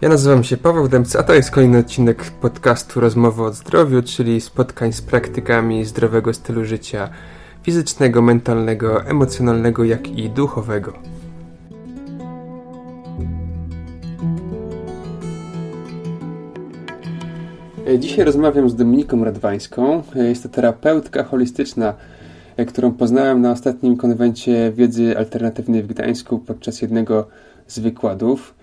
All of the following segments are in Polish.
Ja nazywam się Paweł Dębca, a to jest kolejny odcinek podcastu Rozmowy o zdrowiu, czyli spotkań z praktykami zdrowego stylu życia fizycznego, mentalnego, emocjonalnego, jak i duchowego. Dzisiaj rozmawiam z Dominiką Radwańską. Jest to terapeutka holistyczna, którą poznałem na ostatnim konwencie wiedzy alternatywnej w Gdańsku podczas jednego z wykładów.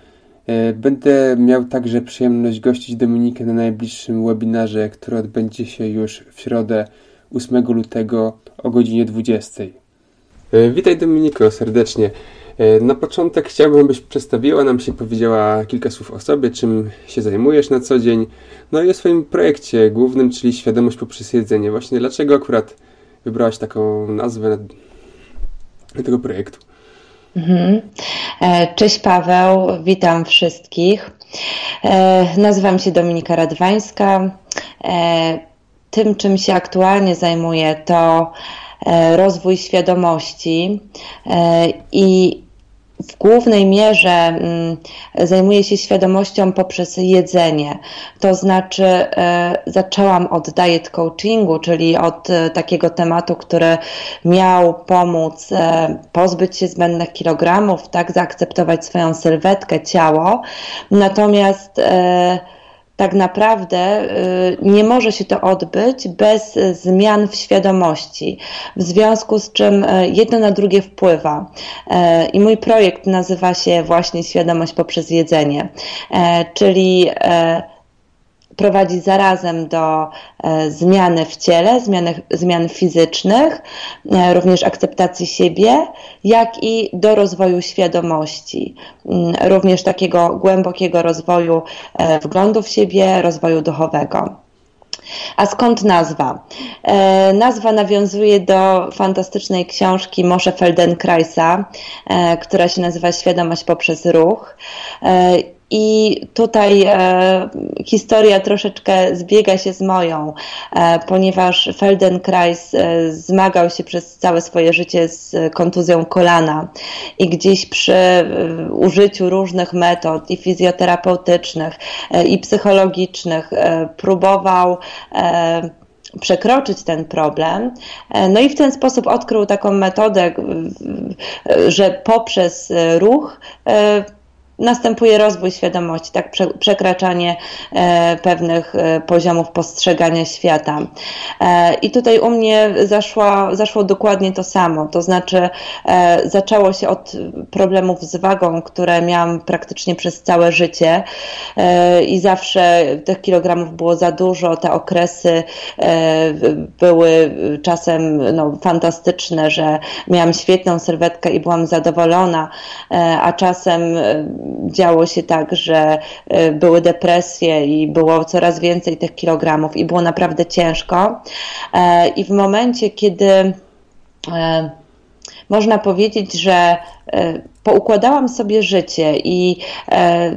E, będę miał także przyjemność gościć Dominikę na najbliższym webinarze, który odbędzie się już w środę 8 lutego o godzinie 20. E, witaj Dominiko serdecznie. E, na początek chciałbym, byś przedstawiła nam się, powiedziała kilka słów o sobie, czym się zajmujesz na co dzień, no i o swoim projekcie głównym, czyli świadomość poprzez jedzenie. Właśnie dlaczego akurat wybrałaś taką nazwę tego projektu? Mhm. E, cześć Paweł, witam wszystkich. E, nazywam się Dominika Radwańska. E, tym, czym się aktualnie zajmuję, to rozwój świadomości i w głównej mierze mm, zajmuję się świadomością poprzez jedzenie. To znaczy, e, zaczęłam od diet coachingu, czyli od e, takiego tematu, który miał pomóc e, pozbyć się zbędnych kilogramów, tak, zaakceptować swoją sylwetkę, ciało. Natomiast tak naprawdę y, nie może się to odbyć bez zmian w świadomości, w związku z czym y, jedno na drugie wpływa. Y, I mój projekt nazywa się właśnie Świadomość poprzez jedzenie, czyli prowadzi zarazem do e, zmiany w ciele, zmiany, zmian fizycznych, e, również akceptacji siebie, jak i do rozwoju świadomości, mm, również takiego głębokiego rozwoju e, wglądu w siebie, rozwoju duchowego. A skąd nazwa? E, nazwa nawiązuje do fantastycznej książki Moshe Feldenkraisa, e, która się nazywa Świadomość poprzez ruch. E, i tutaj e, historia troszeczkę zbiega się z moją, e, ponieważ Feldenkrais e, zmagał się przez całe swoje życie z kontuzją kolana i gdzieś przy e, użyciu różnych metod i fizjoterapeutycznych, e, i psychologicznych e, próbował przekroczyć ten problem. No i w ten sposób odkrył taką metodę, że poprzez ruch następuje rozwój świadomości, tak przekraczanie e, pewnych e, poziomów postrzegania świata. E, I tutaj u mnie zaszło, zaszło dokładnie to samo, to znaczy zaczęło się od problemów z wagą, które miałam praktycznie przez całe życie. I zawsze tych kilogramów było za dużo, te okresy były czasem no, fantastyczne, że miałam świetną sylwetkę i byłam zadowolona, a czasem działo się tak, że e, były depresje i było coraz więcej tych kilogramów i było naprawdę ciężko. E, I w momencie, kiedy e, można powiedzieć, że poukładałam sobie życie i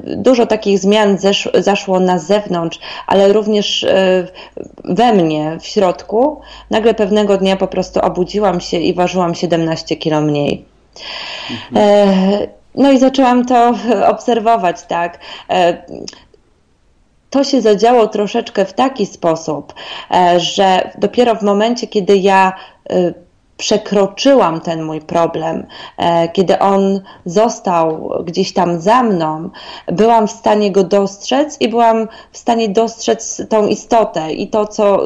dużo takich zmian zaszło na zewnątrz, ale również we mnie, w środku. Nagle pewnego dnia po prostu obudziłam się i ważyłam 17 kilo mniej. Mhm. No i zaczęłam to obserwować, tak. E, to się zadziało troszeczkę w taki sposób, e, że dopiero w momencie, kiedy ja e, przekroczyłam ten mój problem, kiedy on został gdzieś tam za mną, byłam w stanie go dostrzec i byłam w stanie dostrzec tą istotę i to, co,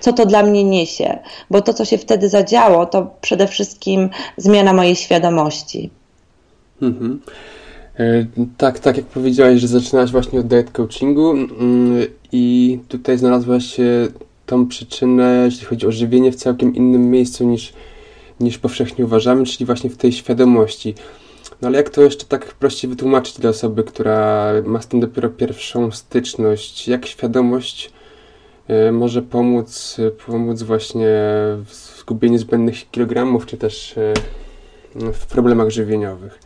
co to dla mnie niesie. Bo to, co się wtedy zadziało, to przede wszystkim zmiana mojej świadomości. Mhm. E, tak, tak jak powiedziałaś, że zaczynałaś właśnie od diet coachingu mm, i tutaj znalazłaś tą przyczynę, jeśli chodzi o żywienie, w całkiem innym miejscu niż, niż powszechnie uważamy, czyli właśnie w tej świadomości. No ale jak to jeszcze tak prościej wytłumaczyć dla osoby, która ma z tym dopiero pierwszą styczność? Jak świadomość e, może pomóc, pomóc właśnie w zgubieniu zbędnych kilogramów, czy też e, w problemach żywieniowych?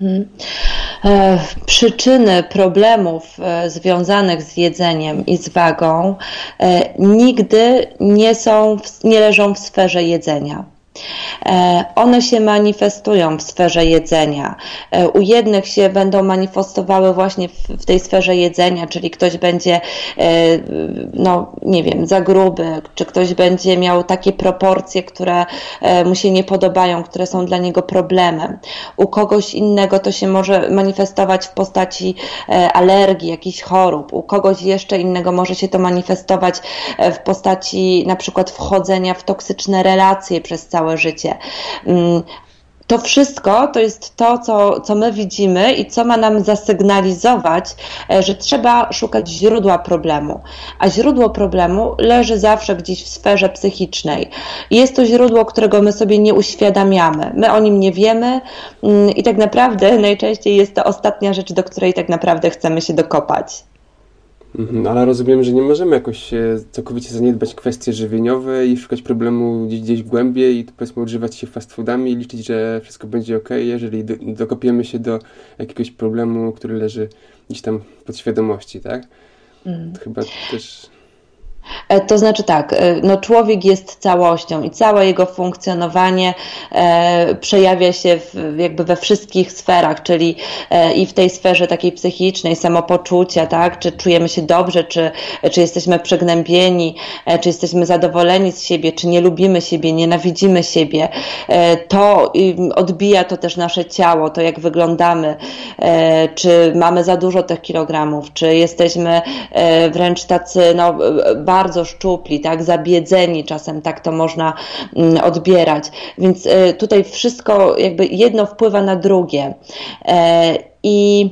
Hmm. E, przyczyny problemów e, związanych z jedzeniem i z wagą e, nigdy nie są, nie leżą w sferze jedzenia. E, one się manifestują w sferze jedzenia. E, u jednych się będą manifestowały właśnie w tej sferze jedzenia, czyli ktoś będzie, e, no nie wiem, za gruby, czy ktoś będzie miał takie proporcje, które mu się nie podobają, które są dla niego problemem. U kogoś innego to się może manifestować w postaci alergii, jakichś chorób. U kogoś jeszcze innego może się to manifestować w postaci na przykład wchodzenia w toksyczne relacje przez całe życie. Mm, to wszystko to jest to, co, co my widzimy i co ma nam zasygnalizować, e, że trzeba szukać źródła problemu. A źródło problemu leży zawsze gdzieś w sferze psychicznej. Jest to źródło, którego my sobie nie uświadamiamy. My o nim nie wiemy mm, i tak naprawdę najczęściej jest to ostatnia rzecz, do której tak naprawdę chcemy się dokopać. Mhm, ale rozumiem, że nie możemy jakoś całkowicie zaniedbać kwestie żywieniowe i szukać problemu gdzieś, gdzieś głębiej i powiedzmy używać się fast foodami i liczyć, że wszystko będzie ok, jeżeli do, dokopiemy się do jakiegoś problemu, który leży gdzieś tam w podświadomości, tak? Mm. chyba też to znaczy tak, e, no człowiek jest całością i całe jego funkcjonowanie e, przejawia się w, jakby we wszystkich sferach, czyli e, i w tej sferze takiej psychicznej, samopoczucia, tak, czy czujemy się dobrze, czy, czy jesteśmy przegnębieni, e, czy jesteśmy zadowoleni z siebie, czy nie lubimy siebie, nienawidzimy siebie. E, to odbija to też nasze ciało, to jak wyglądamy, czy mamy za dużo tych kilogramów, czy jesteśmy wręcz tacy, no, bardzo bardzo szczupli, tak, zabiedzeni czasem tak to można mm, odbierać. Więc e, tutaj wszystko jakby jedno wpływa na drugie. E, I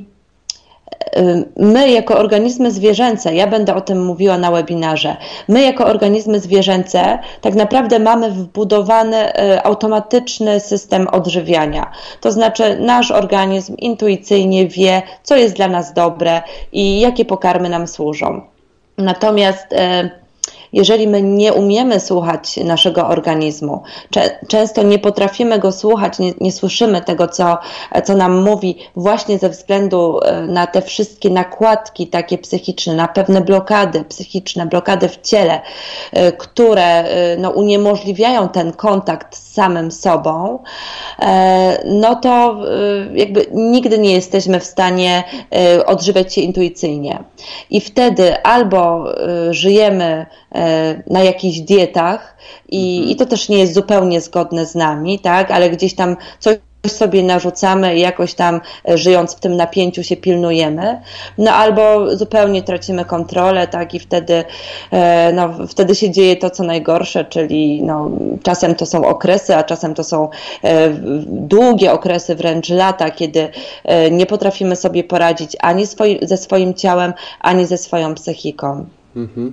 e, my jako organizmy zwierzęce, ja będę o tym mówiła na webinarze, my jako organizmy zwierzęce tak naprawdę mamy wbudowany automatyczny system odżywiania. To znaczy nasz organizm intuicyjnie wie, co jest dla nas dobre i jakie pokarmy nam służą. Natomiast jeżeli my nie umiemy słuchać naszego organizmu, często nie potrafimy go słuchać, nie, nie słyszymy tego, co, co nam mówi, właśnie ze względu e, na te wszystkie nakładki takie psychiczne, na pewne blokady psychiczne, blokady w ciele, e, które e, no, uniemożliwiają ten kontakt z samym sobą, no to jakby nigdy nie jesteśmy w stanie odżywiać się intuicyjnie. I wtedy albo żyjemy na jakichś dietach i, mhm. i to też nie jest zupełnie zgodne z nami, tak, ale gdzieś tam coś sobie narzucamy i jakoś tam e, żyjąc w tym napięciu się pilnujemy, no albo zupełnie tracimy kontrolę, tak i wtedy, e, no, wtedy się dzieje to, co najgorsze, czyli no, czasem to są okresy, a czasem to są e, długie okresy, wręcz lata, kiedy nie potrafimy sobie poradzić ani swoi, ze swoim ciałem, ani ze swoją psychiką. Mhm.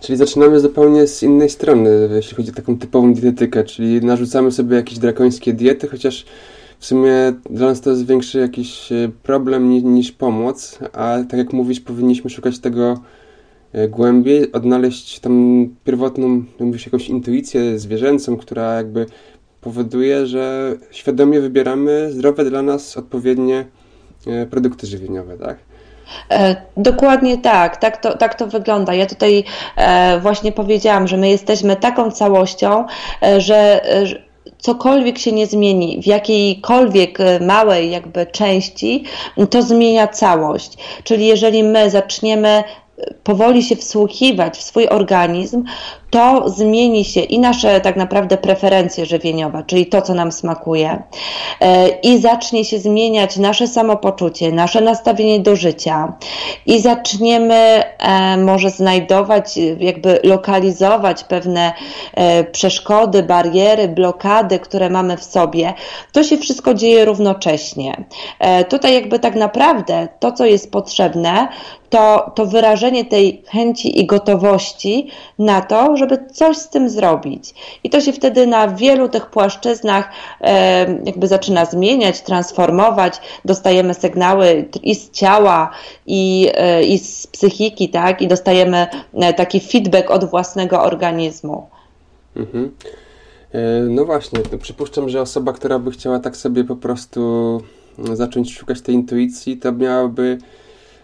Czyli zaczynamy zupełnie z innej strony, jeśli chodzi o taką typową dietetykę, czyli narzucamy sobie jakieś drakońskie diety, chociaż w sumie dla nas to jest większy jakiś e, problem niż, niż pomoc, a tak jak mówisz, powinniśmy szukać tego e, głębiej, odnaleźć tam pierwotną, mówisz, jakąś intuicję zwierzęcą, która jakby powoduje, że świadomie wybieramy zdrowe dla nas odpowiednie e, produkty żywieniowe, tak? E, dokładnie tak, tak to, tak to wygląda. Ja tutaj e, właśnie powiedziałam, że my jesteśmy taką całością, e, że cokolwiek się nie zmieni, w jakiejkolwiek małej jakby części, to zmienia całość. Czyli jeżeli my zaczniemy powoli się wsłuchiwać w swój organizm, to zmieni się i nasze tak naprawdę preferencje żywieniowe, czyli to, co nam smakuje, e, i zacznie się zmieniać nasze samopoczucie, nasze nastawienie do życia, i zaczniemy e, może znajdować, jakby lokalizować pewne e, przeszkody, bariery, blokady, które mamy w sobie. To się wszystko dzieje równocześnie. Tutaj, jakby tak naprawdę to, co jest potrzebne, to, to wyrażenie tej chęci i gotowości na to, żeby coś z tym zrobić. I to się wtedy na wielu tych płaszczyznach e, jakby zaczyna zmieniać, transformować. Dostajemy sygnały i z ciała, i, e, i z psychiki, tak? I dostajemy e, taki feedback od własnego organizmu. Mhm. No właśnie, to przypuszczam, że osoba, która by chciała tak sobie po prostu zacząć szukać tej intuicji, to miałaby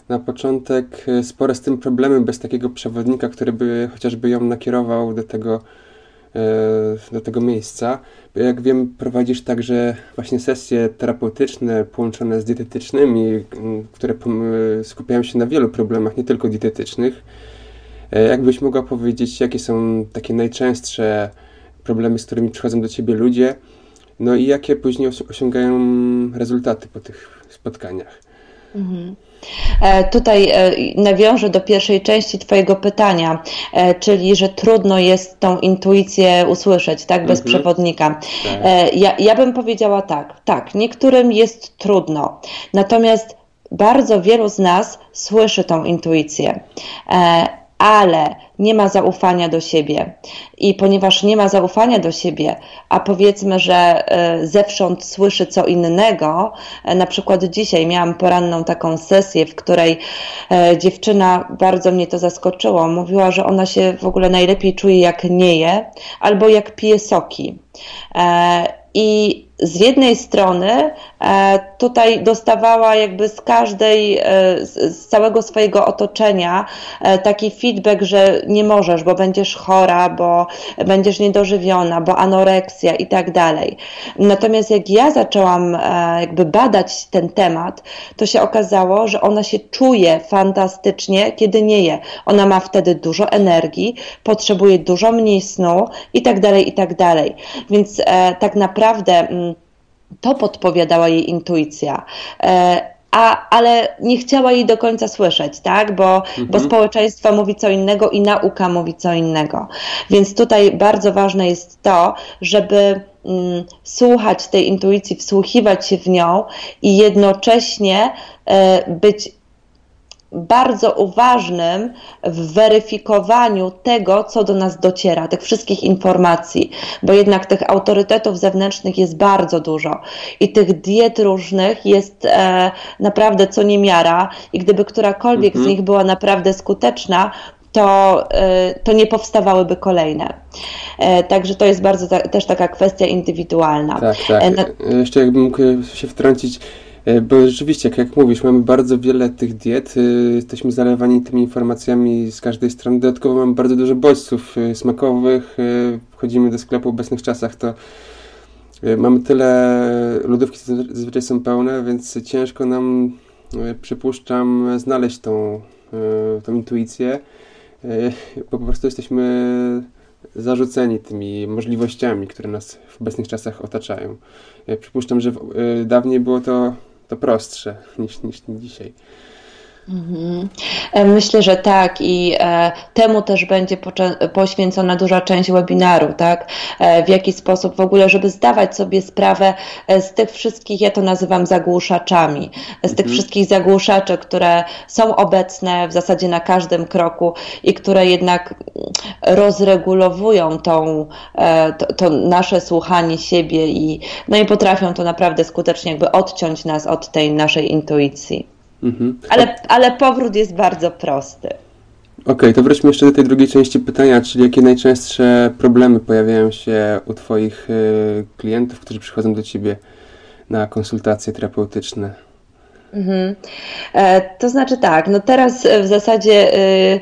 na początek e, spore z tym problemy bez takiego przewodnika, który by chociażby ją nakierował do tego do tego miejsca. Jak wiem, prowadzisz także właśnie sesje terapeutyczne połączone z dietetycznymi, które skupiają się na wielu problemach, nie tylko dietetycznych. Jakbyś mogła powiedzieć, jakie są takie najczęstsze problemy, z którymi przychodzą do ciebie ludzie, no i jakie później osiągają rezultaty po tych spotkaniach? Mhm. E, tutaj e, nawiążę do pierwszej części Twojego pytania, e, czyli że trudno jest tą intuicję usłyszeć, tak, bez mhm. przewodnika. Tak. Ja, ja bym powiedziała tak, tak, niektórym jest trudno, natomiast bardzo wielu z nas słyszy tą intuicję ale nie ma zaufania do siebie. I ponieważ nie ma zaufania do siebie, a powiedzmy, że e, zewsząd słyszy co innego, e, na przykład dzisiaj miałam poranną taką sesję, w której e, dziewczyna bardzo mnie to zaskoczyło. Mówiła, że ona się w ogóle najlepiej czuje jak nie je albo jak pije soki. I z jednej strony tutaj dostawała jakby z każdej, e, z całego swojego otoczenia e, taki feedback, że nie możesz, bo będziesz chora, bo będziesz niedożywiona, bo anoreksja i tak dalej. Natomiast jak ja zaczęłam jakby badać ten temat, to się okazało, że ona się czuje fantastycznie, kiedy nie je. Ona ma wtedy dużo energii, potrzebuje dużo mniej snu i tak dalej, i tak dalej. Więc tak naprawdę mm, to podpowiadała jej intuicja. E, a, ale nie chciała jej do końca słyszeć, tak? Bo, mhm. bo społeczeństwo mówi co innego i nauka mówi co innego. Więc tutaj bardzo ważne jest to, żeby mm, słuchać tej intuicji, wsłuchiwać się w nią i jednocześnie y, być bardzo uważnym w weryfikowaniu tego, co do nas dociera, tych wszystkich informacji, bo jednak tych autorytetów zewnętrznych jest bardzo dużo i tych diet różnych jest e, naprawdę co niemiara i gdyby którakolwiek mhm. z nich była naprawdę skuteczna, to, e, to nie powstawałyby kolejne. E, także to jest bardzo ta, też taka kwestia indywidualna. Tak, tak. E, na... Jeszcze jakbym mógł się wtrącić, bo rzeczywiście, jak, jak mówisz, mamy bardzo wiele tych diet, e, jesteśmy zalewani tymi informacjami z każdej strony. Dodatkowo mamy bardzo dużo bodźców e, smakowych, wchodzimy do sklepu w obecnych czasach, to mamy tyle, lodówki zazwyczaj są pełne, więc ciężko nam, przypuszczam, znaleźć tą, tą intuicję, bo po prostu jesteśmy zarzuceni tymi możliwościami, które nas w obecnych czasach otaczają. Przypuszczam, że dawniej było to to prostsze niż, niż dzisiaj. Mhm. E, myślę, że tak i e, temu też będzie poświęcona duża część webinaru, tak? E, w jaki sposób w ogóle, żeby zdawać sobie sprawę z tych wszystkich, ja to nazywam zagłuszaczami, z tych mhm. wszystkich zagłuszaczy, które są obecne w zasadzie na każdym kroku i które jednak rozregulowują tą, to, to nasze słuchanie siebie i, no i potrafią to naprawdę skutecznie jakby odciąć nas od tej naszej intuicji. Mhm. Ale, ale powrót jest bardzo prosty. Okej, okay, to wróćmy jeszcze do tej drugiej części pytania, czyli jakie najczęstsze problemy pojawiają się u Twoich y, klientów, którzy przychodzą do Ciebie na konsultacje terapeutyczne? Mhm. E, to znaczy tak, no teraz w zasadzie y,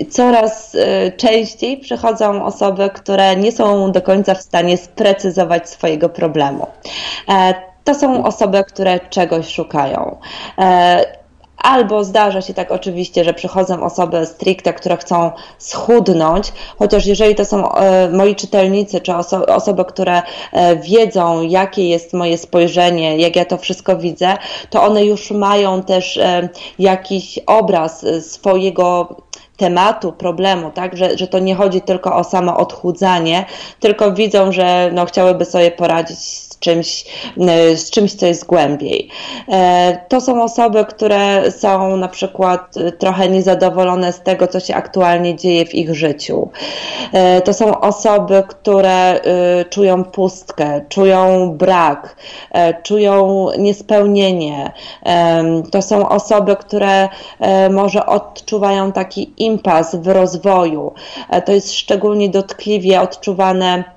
y, coraz częściej przychodzą osoby, które nie są do końca w stanie sprecyzować swojego problemu. To są osoby, które czegoś szukają. E, albo zdarza się tak oczywiście, że przychodzą osoby stricte, które chcą schudnąć, chociaż jeżeli to są e, moi czytelnicy, czy oso osoby, które e, wiedzą, jakie jest moje spojrzenie, jak ja to wszystko widzę, to one już mają też jakiś obraz swojego tematu, problemu, tak, że, że to nie chodzi tylko o samo odchudzanie, tylko widzą, że no, chciałyby sobie poradzić czymś, e, z czymś, co jest głębiej. E, to są osoby, które są na przykład e, trochę niezadowolone z tego, co się aktualnie dzieje w ich życiu. To są osoby, które czują pustkę, czują brak, czują niespełnienie. To są osoby, które może odczuwają taki impas w rozwoju. To jest szczególnie dotkliwie odczuwane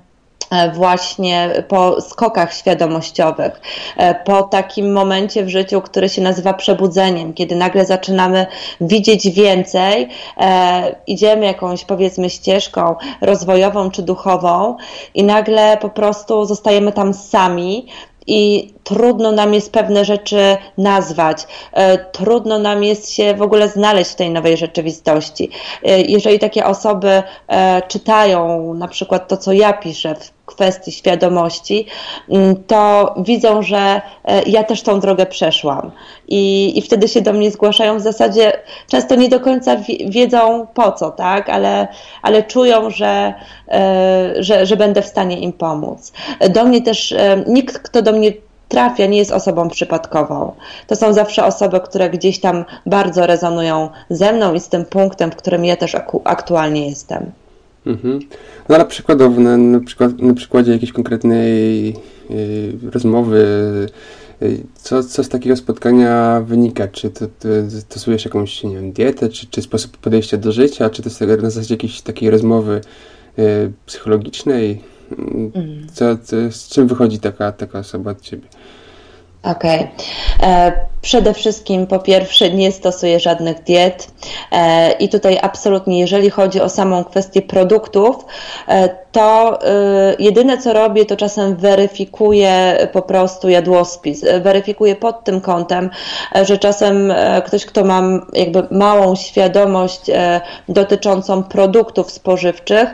właśnie po skokach świadomościowych, e, po takim momencie w życiu, który się nazywa przebudzeniem, kiedy nagle zaczynamy widzieć więcej, e, idziemy jakąś powiedzmy ścieżką rozwojową czy duchową i nagle po prostu zostajemy tam sami, i trudno nam jest pewne rzeczy nazwać, e, trudno nam jest się w ogóle znaleźć w tej nowej rzeczywistości. E, jeżeli takie osoby e, czytają na przykład to, co ja piszę w kwestii świadomości, mm, to widzą, że ja też tą drogę przeszłam. I, I wtedy się do mnie zgłaszają w zasadzie, często nie do końca wiedzą po co, tak, ale, ale czują, że, że, że będę w stanie im pomóc. Do mnie też nikt, kto do mnie trafia, nie jest osobą przypadkową. To są zawsze osoby, które gdzieś tam bardzo rezonują ze mną i z tym punktem, w którym ja też aktualnie jestem. Mhm. No ale przykładowo, na, na, przykład, na przykładzie jakiejś konkretnej y, rozmowy, y, co, co z takiego spotkania wynika? Czy to, to stosujesz jakąś nie wiem, dietę, czy, czy sposób podejścia do życia, czy to jest na zasadzie jakiejś takiej rozmowy y, psychologicznej? Mm. Co, co, z czym wychodzi taka, taka osoba od ciebie? Okej. Okay. E, przede wszystkim, po pierwsze, nie stosuję żadnych diet e, i tutaj absolutnie, jeżeli chodzi o samą kwestię produktów, e, to jedyne co robię, to czasem weryfikuję po prostu jadłospis. Weryfikuję pod tym kątem, że czasem ktoś, kto ma jakby małą świadomość dotyczącą produktów spożywczych,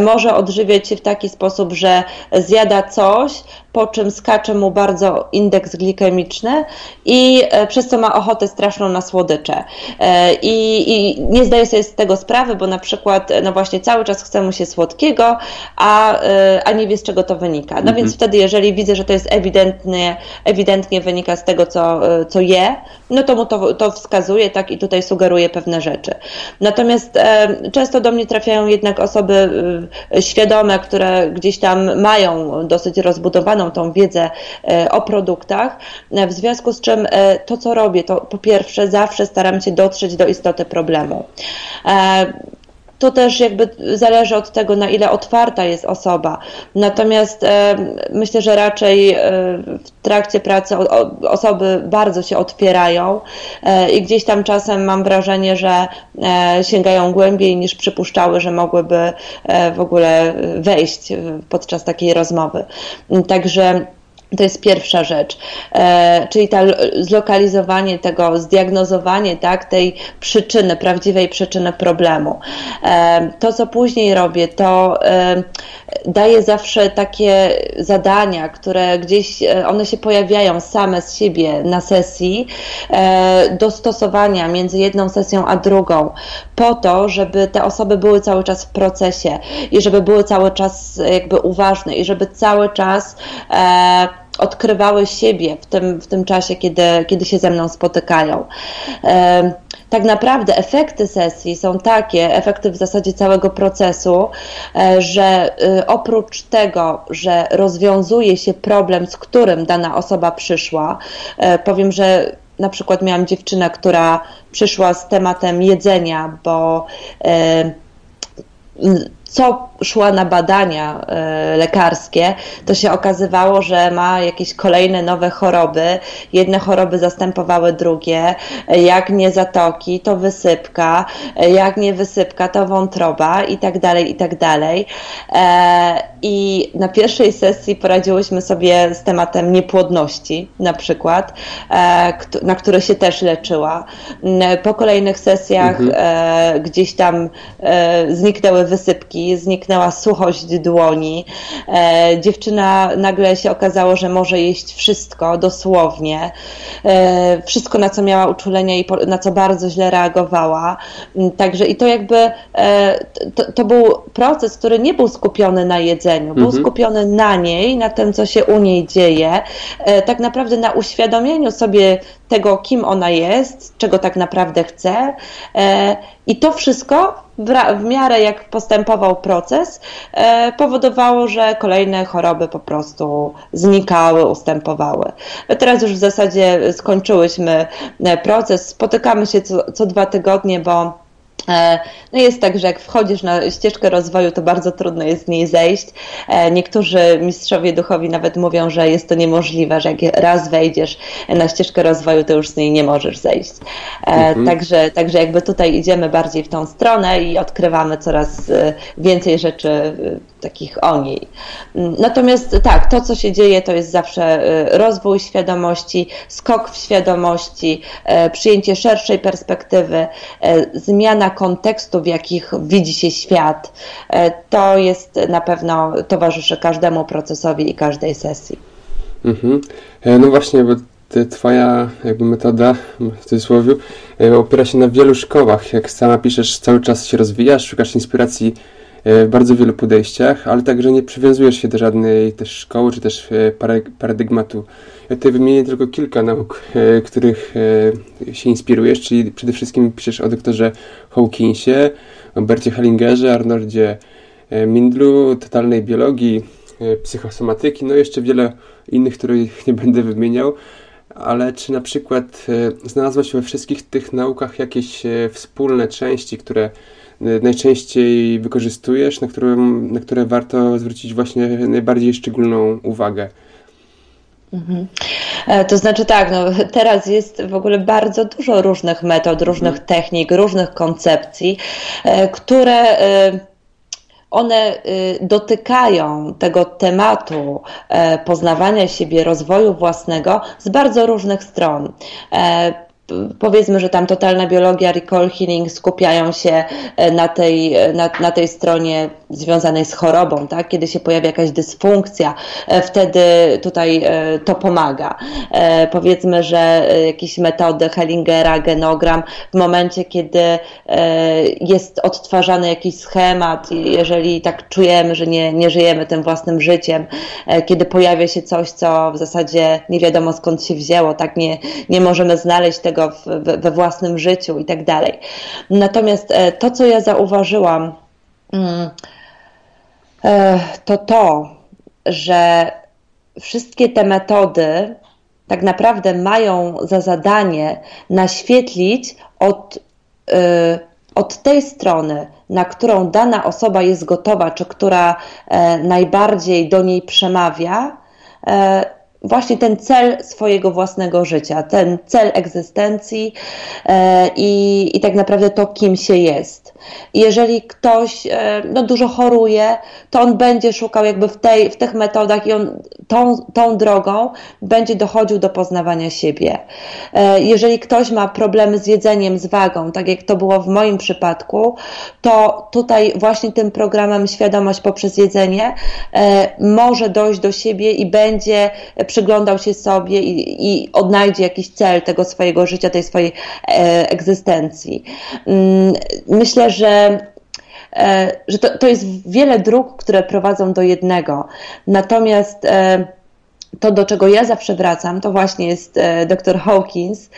może odżywiać się w taki sposób, że zjada coś, po czym skacze mu bardzo indeks glikemiczny i e, przez co ma ochotę straszną na słodycze. E, I, I, nie zdaje sobie z tego sprawy, bo na przykład, no właśnie cały czas chce mu się słodkiego, a, e, a nie wie z czego to wynika. No mhm. więc wtedy, jeżeli widzę, że to jest ewidentnie, ewidentnie wynika z tego, co, co je, no to mu to, to wskazuje, tak, i tutaj sugeruje pewne rzeczy. Natomiast często do mnie trafiają jednak osoby świadome, które gdzieś tam mają dosyć rozbudowaną tą wiedzę e, o produktach, w związku z czym e, to, co robię, to po pierwsze zawsze staram się dotrzeć do istoty problemu. E, to też jakby zależy od tego, na ile otwarta jest osoba. Natomiast e, myślę, że raczej e, w trakcie pracy o, osoby bardzo się otwierają e, i gdzieś tam czasem mam wrażenie, że sięgają głębiej niż przypuszczały, że mogłyby w ogóle wejść podczas takiej rozmowy. Także to jest pierwsza rzecz, e, czyli ta zlokalizowanie tego, zdiagnozowanie tak, tej przyczyny, prawdziwej przyczyny problemu. E, to, co później robię, to e, daję zawsze takie zadania, które gdzieś, e, one się pojawiają same z siebie na sesji, e, do stosowania między jedną sesją a drugą, po to, żeby te osoby były cały czas w procesie i żeby były cały czas jakby uważne i żeby cały czas e, odkrywały siebie w tym, w tym czasie, kiedy, kiedy się ze mną spotykają. Tak naprawdę efekty sesji są takie, efekty w zasadzie całego procesu, e, że y, oprócz tego, że rozwiązuje się problem, z którym dana osoba przyszła, e, powiem, że na przykład miałam dziewczynę, która przyszła z tematem jedzenia, bo e, co szła na badania e, lekarskie, to się okazywało, że ma jakieś kolejne nowe choroby. Jedne choroby zastępowały drugie. Jak nie zatoki, to wysypka. Jak nie wysypka, to wątroba i tak dalej, i tak dalej. E, I na pierwszej sesji poradziłyśmy sobie z tematem niepłodności, na przykład, e, na które się też leczyła. Po kolejnych sesjach mhm. gdzieś tam zniknęły wysypki, zniknęła suchość dłoni. E, dziewczyna nagle się okazało, że może jeść wszystko, dosłownie. E, wszystko, na co miała uczulenia i na co bardzo źle reagowała. Mm, także i to jakby e, to, to był proces, który nie był skupiony na jedzeniu, był mhm. skupiony na niej, na tym, co się u niej dzieje, tak naprawdę na uświadomieniu sobie tego, kim ona jest, czego tak naprawdę chce. I to wszystko w, miarę jak postępował proces, e, powodowało, że kolejne choroby po prostu znikały, ustępowały. Teraz już w zasadzie skończyłyśmy e, proces, spotykamy się co, co dwa tygodnie, bo E, no jest tak, że jak wchodzisz na ścieżkę rozwoju, to bardzo trudno jest z niej zejść. E, niektórzy mistrzowie duchowi nawet mówią, że jest to niemożliwe, że jak raz wejdziesz na ścieżkę rozwoju, to już z niej nie możesz zejść. E, mhm. Także, także jakby tutaj idziemy bardziej w tą stronę i odkrywamy coraz więcej rzeczy takich o niej. Natomiast tak, to co się dzieje, to jest zawsze rozwój świadomości, skok w świadomości, przyjęcie szerszej perspektywy, zmiana kontekstu, w jakich widzi się świat, e, to jest na pewno towarzyszy każdemu procesowi i każdej sesji. Mhm. E, no właśnie, bo Twoja jakby metoda, w cudzysłowie, e, opiera się na wielu szkołach. Jak sama piszesz, cały czas się rozwijasz, szukasz inspiracji w bardzo wielu podejściach, ale także nie przywiązujesz się do żadnej też szkoły, czy też paradygmatu. Ja tutaj wymienię tylko kilka nauk, których się inspirujesz, czyli przede wszystkim piszesz o doktorze Hawkinsie, Bercie Hellingerze, Arnoldzie e, Mindlu, totalnej biologii, e, psychosomatyki, no jeszcze wiele innych, których nie będę wymieniał, ale czy na przykład e, znalazłaś we wszystkich tych naukach jakieś wspólne części, które najczęściej wykorzystujesz, na, którym, na które warto zwrócić właśnie najbardziej szczególną uwagę? Mhm. E, to znaczy tak, no, teraz jest w ogóle bardzo dużo różnych metod, różnych mhm. technik, różnych koncepcji, e, które e, one dotykają tego tematu poznawania siebie, rozwoju własnego z bardzo różnych stron powiedzmy, że tam totalna biologia, recall healing skupiają się e, na tej, e, na, na tej stronie związanej z chorobą, tak? Kiedy się pojawia jakaś dysfunkcja, e, wtedy tutaj to pomaga. Powiedzmy, że jakieś metody Hellingera, genogram, w momencie, kiedy jest odtwarzany jakiś schemat, jeżeli tak czujemy, że nie, nie żyjemy tym własnym życiem, kiedy pojawia się coś, co w zasadzie nie wiadomo skąd się wzięło, tak? Nie, nie możemy znaleźć tego tego w, we własnym życiu i tak dalej. Natomiast e, to, co ja zauważyłam, mm, e, to to, że wszystkie te metody tak naprawdę mają za zadanie naświetlić od, e, od tej strony, na którą dana osoba jest gotowa, czy która najbardziej do niej przemawia, właśnie ten cel swojego własnego życia, ten cel egzystencji e, i, i tak naprawdę to, kim się jest. jeżeli ktoś e, no, dużo choruje, to on będzie szukał jakby w, tej, w tych metodach i on tą, tą drogą będzie dochodził do poznawania siebie. E, jeżeli ktoś ma problemy z jedzeniem, z wagą, tak jak to było w moim przypadku, to tutaj właśnie tym programem Świadomość poprzez jedzenie może dojść do siebie i będzie przyglądał się sobie i, i odnajdzie jakiś cel tego swojego życia, tej swojej e, egzystencji. Mm, myślę, że e, że to, to jest wiele dróg, które prowadzą do jednego. Natomiast e, to, do czego ja zawsze wracam, to właśnie jest dr Hawkins,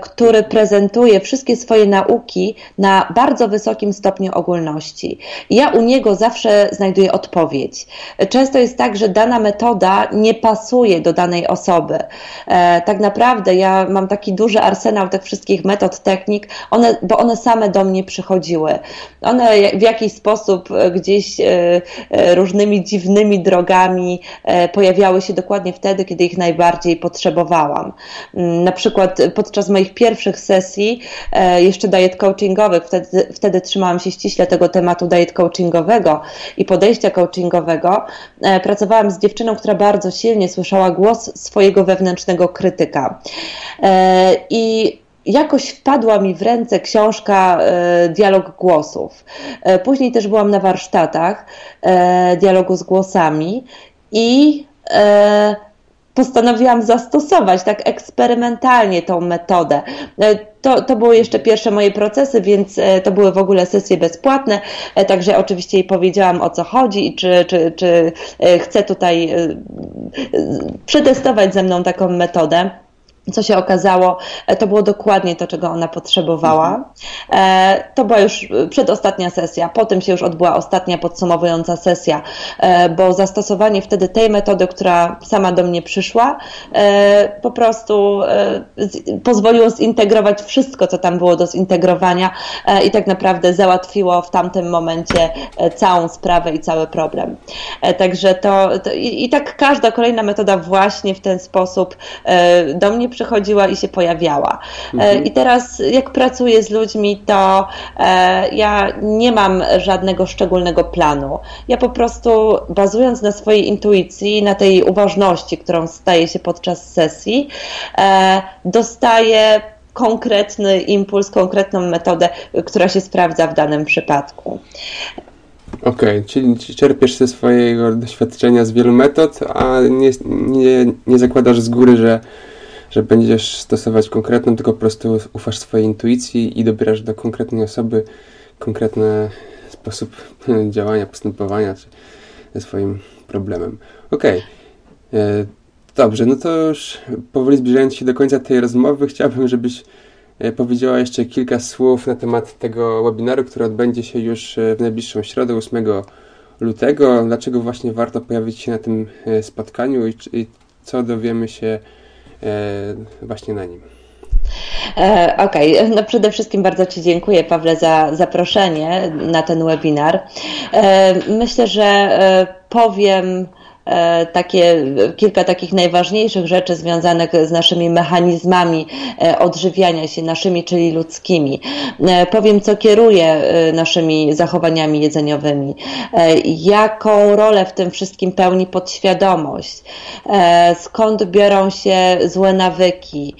który prezentuje wszystkie swoje nauki na bardzo wysokim stopniu ogólności. Ja u niego zawsze znajduję odpowiedź. Często jest tak, że dana metoda nie pasuje do danej osoby. E, tak naprawdę ja mam taki duży arsenał tych wszystkich metod, technik, one, bo one same do mnie przychodziły. One w jakiś sposób gdzieś e, różnymi dziwnymi drogami pojawiały się dokładnie wtedy, kiedy ich najbardziej potrzebowałam. Mm, na przykład pod podczas moich pierwszych sesji, e, jeszcze diet coachingowych, wtedy, wtedy trzymałam się ściśle tego tematu diet coachingowego i podejścia coachingowego, e, pracowałam z dziewczyną, która bardzo silnie słyszała głos swojego wewnętrznego krytyka. E, I jakoś wpadła mi w ręce książka Dialog Głosów. Później też byłam na warsztatach dialogu z głosami i postanowiłam zastosować tak eksperymentalnie tą metodę. E, to, to były jeszcze pierwsze moje procesy, więc e, to były w ogóle sesje bezpłatne, e, także oczywiście jej powiedziałam o co chodzi i czy, czy, czy chce tutaj przetestować ze mną taką metodę. Co się okazało, e, to było dokładnie to, czego ona potrzebowała. Mhm. E, to była już przedostatnia sesja, potem się już odbyła ostatnia podsumowująca sesja, e, bo zastosowanie wtedy tej metody, która sama do mnie przyszła, po prostu pozwoliło zintegrować wszystko, co tam było do zintegrowania i tak naprawdę załatwiło w tamtym momencie całą sprawę i cały problem. Także to, to i, i tak każda kolejna metoda właśnie w ten sposób do mnie przychodziła i się pojawiała. E, mhm. I teraz, jak pracuję z ludźmi, to e, ja nie mam żadnego szczególnego planu. Ja po prostu bazując na swojej intuicji, na tej uważności, którą staje się podczas sesji, e, dostaję konkretny impuls, konkretną metodę, która się sprawdza w danym przypadku. Okej, okay, czyli czerpiesz ze swojego doświadczenia z wielu metod, a nie, nie, nie zakładasz z góry, że że będziesz stosować konkretną, tylko po prostu ufasz swojej intuicji i dobierasz do konkretnej osoby konkretny sposób działania, postępowania ze swoim problemem. Okej. Okay. E, dobrze, no to już powoli zbliżając się do końca tej rozmowy, chciałbym, żebyś e, powiedziała jeszcze kilka słów na temat tego webinaru, który odbędzie się już e, w najbliższą środę, 8 lutego. Dlaczego właśnie warto pojawić się na tym spotkaniu i, i co dowiemy się właśnie na nim. E, okej, okay. no przede wszystkim bardzo Ci dziękuję, Pawle, za zaproszenie na ten webinar. E, myślę, że powiem E, takie, kilka takich najważniejszych rzeczy związanych z naszymi mechanizmami e, odżywiania się, naszymi, czyli ludzkimi. E, powiem, co kieruje naszymi zachowaniami jedzeniowymi, jaką rolę w tym wszystkim pełni podświadomość, skąd biorą się złe nawyki,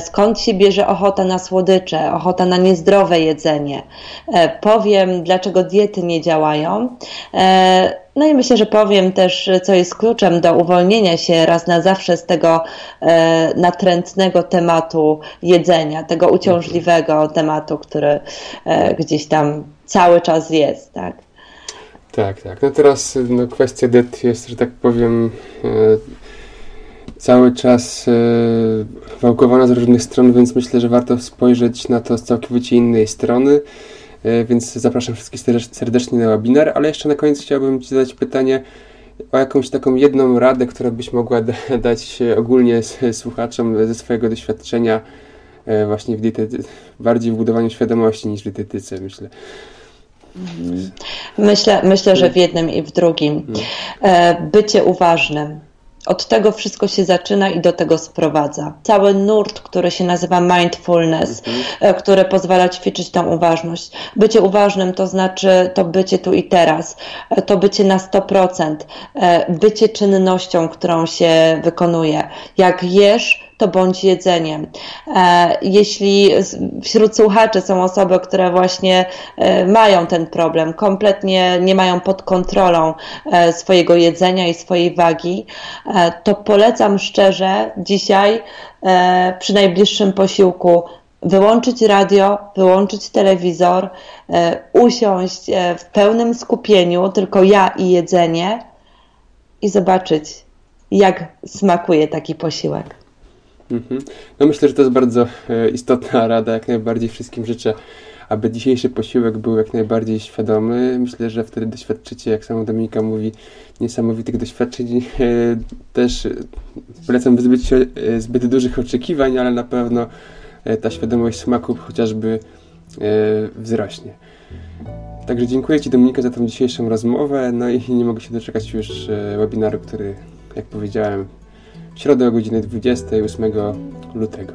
skąd się bierze ochota na słodycze, ochota na niezdrowe jedzenie. Powiem, dlaczego diety nie działają no i myślę, że powiem też, co jest kluczem do uwolnienia się raz na zawsze z tego e, natrętnego tematu jedzenia, tego uciążliwego tematu, który e, gdzieś tam cały czas jest, tak? Tak, tak. No teraz no, kwestia diet jest, że tak powiem, e, cały czas e, wałkowana z różnych stron, więc myślę, że warto spojrzeć na to z całkowicie innej strony. E, więc zapraszam wszystkich serdecznie na webinar, ale jeszcze na koniec chciałbym Ci zadać pytanie o jakąś taką jedną radę, którą byś mogła dać ogólnie słuchaczom ze swojego doświadczenia e, właśnie w dietety, bardziej w budowaniu świadomości niż w dietetyce, myślę. Mhm. Myślę, myślę, że w jednym i w drugim. Mhm. E, bycie uważnym od tego wszystko się zaczyna i do tego sprowadza. Cały nurt, który się nazywa mindfulness, mhm. E, który pozwala ćwiczyć tą uważność. Bycie uważnym to znaczy to bycie tu i teraz, e, to bycie na 100%, e, bycie czynnością, którą się wykonuje. Jak jesz, to bądź jedzeniem. E, jeśli wśród słuchaczy są osoby, które właśnie e, mają ten problem, kompletnie nie mają pod kontrolą e, swojego jedzenia i swojej wagi, to polecam szczerze dzisiaj przy najbliższym posiłku wyłączyć radio, wyłączyć telewizor, usiąść w pełnym skupieniu, tylko ja i jedzenie i zobaczyć, jak smakuje taki posiłek. Mhm. No myślę, że to jest bardzo e, istotna rada. Jak najbardziej wszystkim życzę, aby dzisiejszy posiłek był jak najbardziej świadomy. Myślę, że wtedy doświadczycie, jak sama Dominika mówi, niesamowitych doświadczeń. E, też polecam wyzbyć e, zbyt dużych oczekiwań, ale na pewno ta świadomość smaku chociażby wzrośnie. Także dziękuję Ci Dominika za tą dzisiejszą rozmowę, no i nie mogę się doczekać już webinaru, który, jak powiedziałem, środę o godzinie 28 lutego.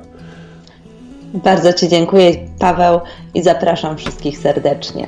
Bardzo Ci dziękuję, Paweł, i zapraszam wszystkich serdecznie.